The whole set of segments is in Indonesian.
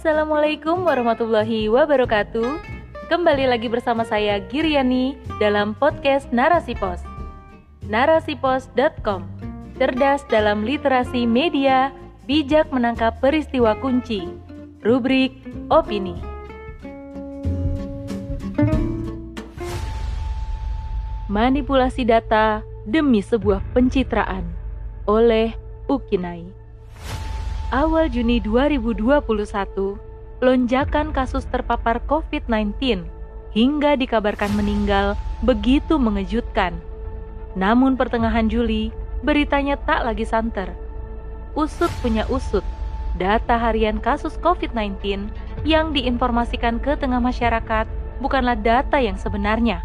Assalamualaikum warahmatullahi wabarakatuh. Kembali lagi bersama saya Giriani dalam podcast Narasi Pos. Narasipos.com. Cerdas dalam literasi media, bijak menangkap peristiwa kunci. Rubrik opini. Manipulasi data demi sebuah pencitraan oleh Ukinai. Awal Juni 2021, lonjakan kasus terpapar COVID-19 hingga dikabarkan meninggal begitu mengejutkan. Namun pertengahan Juli, beritanya tak lagi santer. Usut punya usut, data harian kasus COVID-19 yang diinformasikan ke tengah masyarakat bukanlah data yang sebenarnya.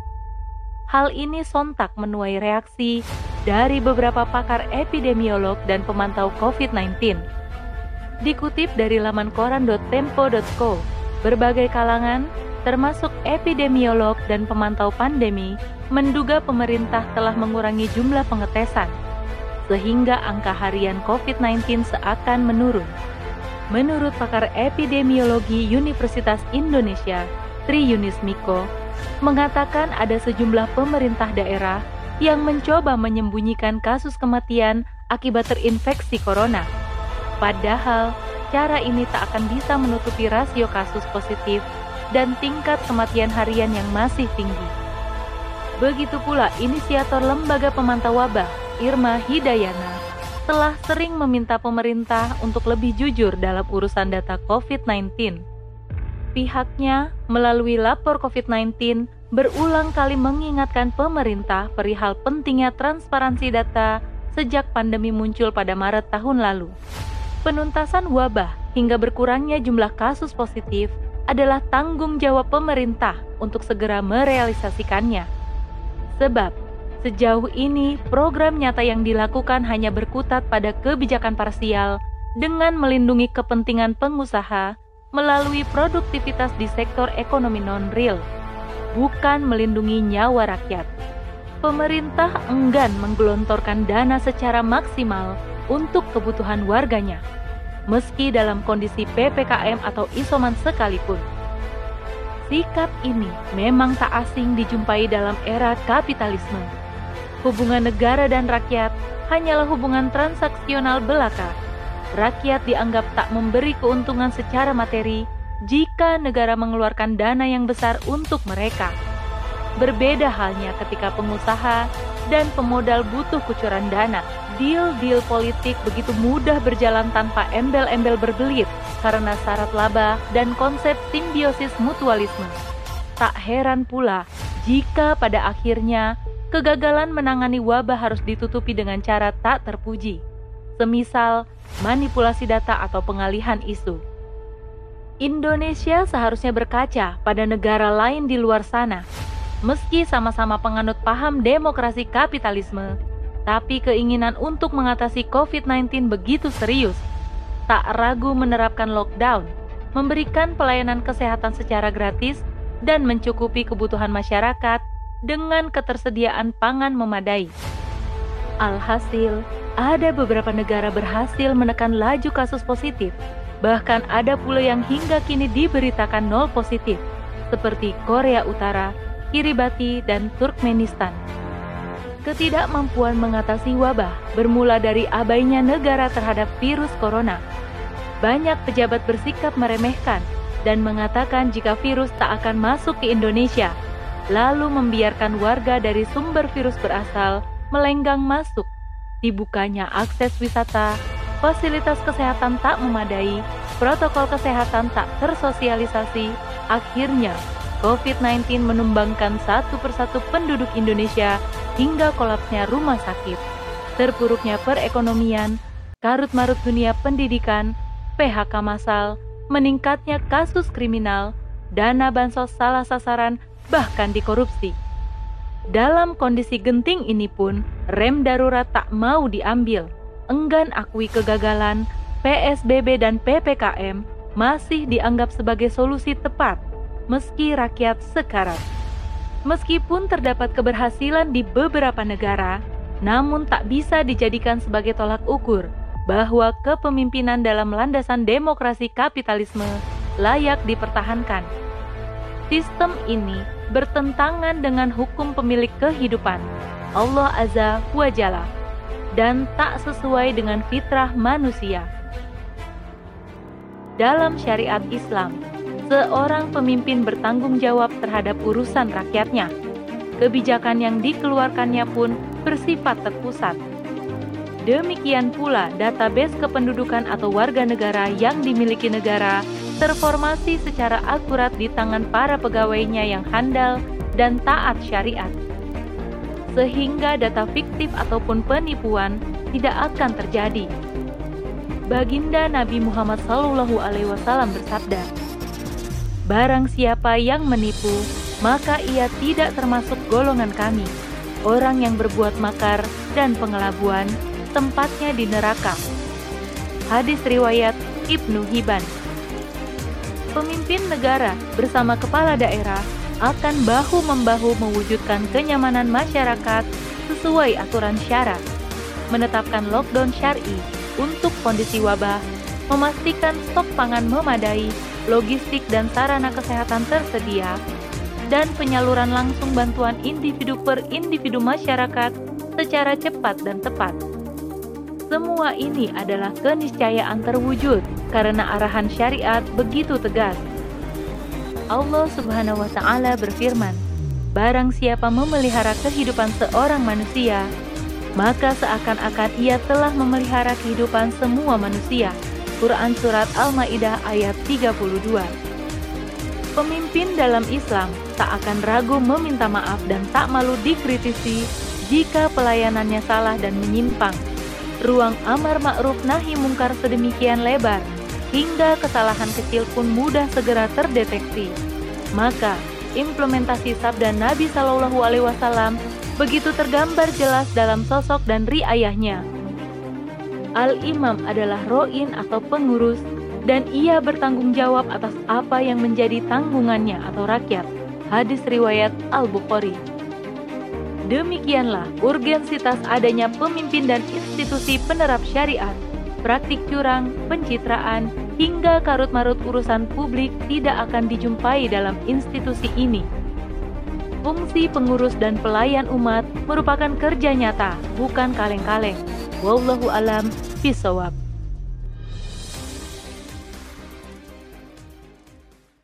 Hal ini sontak menuai reaksi dari beberapa pakar epidemiolog dan pemantau COVID-19. Dikutip dari laman koran.tempo.co, berbagai kalangan, termasuk epidemiolog dan pemantau pandemi, menduga pemerintah telah mengurangi jumlah pengetesan, sehingga angka harian COVID-19 seakan menurun. Menurut pakar epidemiologi Universitas Indonesia, Tri Yunis Miko, mengatakan ada sejumlah pemerintah daerah yang mencoba menyembunyikan kasus kematian akibat terinfeksi corona. Padahal, cara ini tak akan bisa menutupi rasio kasus positif dan tingkat kematian harian yang masih tinggi. Begitu pula inisiator Lembaga Pemantau Wabah, Irma Hidayana, telah sering meminta pemerintah untuk lebih jujur dalam urusan data COVID-19 Pihaknya, melalui lapor COVID-19, berulang kali mengingatkan pemerintah perihal pentingnya transparansi data sejak pandemi muncul pada Maret tahun lalu. Penuntasan wabah hingga berkurangnya jumlah kasus positif adalah tanggung jawab pemerintah untuk segera merealisasikannya. Sebab, sejauh ini program nyata yang dilakukan hanya berkutat pada kebijakan parsial dengan melindungi kepentingan pengusaha melalui produktivitas di sektor ekonomi non-real, bukan melindungi nyawa rakyat. Pemerintah enggan menggelontorkan dana secara maksimal untuk kebutuhan warganya, meski dalam kondisi PPKM atau isoman sekalipun. Sikap ini memang tak asing dijumpai dalam era kapitalisme. Hubungan negara dan rakyat hanyalah hubungan transaksional belaka rakyat dianggap tak memberi keuntungan secara materi jika negara mengeluarkan dana yang besar untuk mereka. Berbeda halnya ketika pengusaha dan pemodal butuh kucuran dana. Deal-deal politik begitu mudah berjalan tanpa embel-embel berbelit karena syarat laba dan konsep simbiosis mutualisme. Tak heran pula jika pada akhirnya kegagalan menangani wabah harus ditutupi dengan cara tak terpuji semisal manipulasi data atau pengalihan isu. Indonesia seharusnya berkaca pada negara lain di luar sana. Meski sama-sama penganut paham demokrasi kapitalisme, tapi keinginan untuk mengatasi COVID-19 begitu serius, tak ragu menerapkan lockdown, memberikan pelayanan kesehatan secara gratis, dan mencukupi kebutuhan masyarakat dengan ketersediaan pangan memadai. Alhasil, ada beberapa negara berhasil menekan laju kasus positif, bahkan ada pula yang hingga kini diberitakan nol positif, seperti Korea Utara, Kiribati, dan Turkmenistan. Ketidakmampuan mengatasi wabah bermula dari abainya negara terhadap virus corona. Banyak pejabat bersikap meremehkan dan mengatakan jika virus tak akan masuk ke Indonesia, lalu membiarkan warga dari sumber virus berasal melenggang masuk dibukanya akses wisata, fasilitas kesehatan tak memadai, protokol kesehatan tak tersosialisasi, akhirnya COVID-19 menumbangkan satu persatu penduduk Indonesia hingga kolapsnya rumah sakit, terpuruknya perekonomian, karut-marut dunia pendidikan, PHK massal, meningkatnya kasus kriminal, dana bansos salah sasaran, bahkan dikorupsi. Dalam kondisi genting ini pun, rem darurat tak mau diambil. Enggan akui kegagalan, PSBB dan PPKM masih dianggap sebagai solusi tepat, meski rakyat sekarat. Meskipun terdapat keberhasilan di beberapa negara, namun tak bisa dijadikan sebagai tolak ukur bahwa kepemimpinan dalam landasan demokrasi kapitalisme layak dipertahankan. Sistem ini bertentangan dengan hukum pemilik kehidupan, Allah Azza wa Jalla, dan tak sesuai dengan fitrah manusia. Dalam syariat Islam, seorang pemimpin bertanggung jawab terhadap urusan rakyatnya. Kebijakan yang dikeluarkannya pun bersifat terpusat. Demikian pula database kependudukan atau warga negara yang dimiliki negara terformasi secara akurat di tangan para pegawainya yang handal dan taat syariat. Sehingga data fiktif ataupun penipuan tidak akan terjadi. Baginda Nabi Muhammad SAW bersabda, "Barang siapa yang menipu, maka ia tidak termasuk golongan kami. Orang yang berbuat makar dan pengelabuan, tempatnya di neraka." Hadis riwayat Ibnu Hibban pemimpin negara bersama kepala daerah akan bahu-membahu mewujudkan kenyamanan masyarakat sesuai aturan syarat, menetapkan lockdown syari untuk kondisi wabah, memastikan stok pangan memadai, logistik dan sarana kesehatan tersedia, dan penyaluran langsung bantuan individu per individu masyarakat secara cepat dan tepat. Semua ini adalah keniscayaan terwujud karena arahan syariat begitu tegas. Allah Subhanahu wa taala berfirman, "Barang siapa memelihara kehidupan seorang manusia, maka seakan-akan ia telah memelihara kehidupan semua manusia." Quran surat Al-Maidah ayat 32. Pemimpin dalam Islam tak akan ragu meminta maaf dan tak malu dikritisi jika pelayanannya salah dan menyimpang ruang amar ma'ruf nahi mungkar sedemikian lebar, hingga kesalahan kecil pun mudah segera terdeteksi. Maka, implementasi sabda Nabi Shallallahu Alaihi Wasallam begitu tergambar jelas dalam sosok dan riayahnya. Al-Imam adalah roin atau pengurus dan ia bertanggung jawab atas apa yang menjadi tanggungannya atau rakyat. Hadis riwayat Al-Bukhari. Demikianlah urgensitas adanya pemimpin dan institusi penerap syariat. Praktik curang, pencitraan, hingga karut-marut urusan publik tidak akan dijumpai dalam institusi ini. Fungsi pengurus dan pelayan umat merupakan kerja nyata, bukan kaleng-kaleng. Wallahu alam bisawab.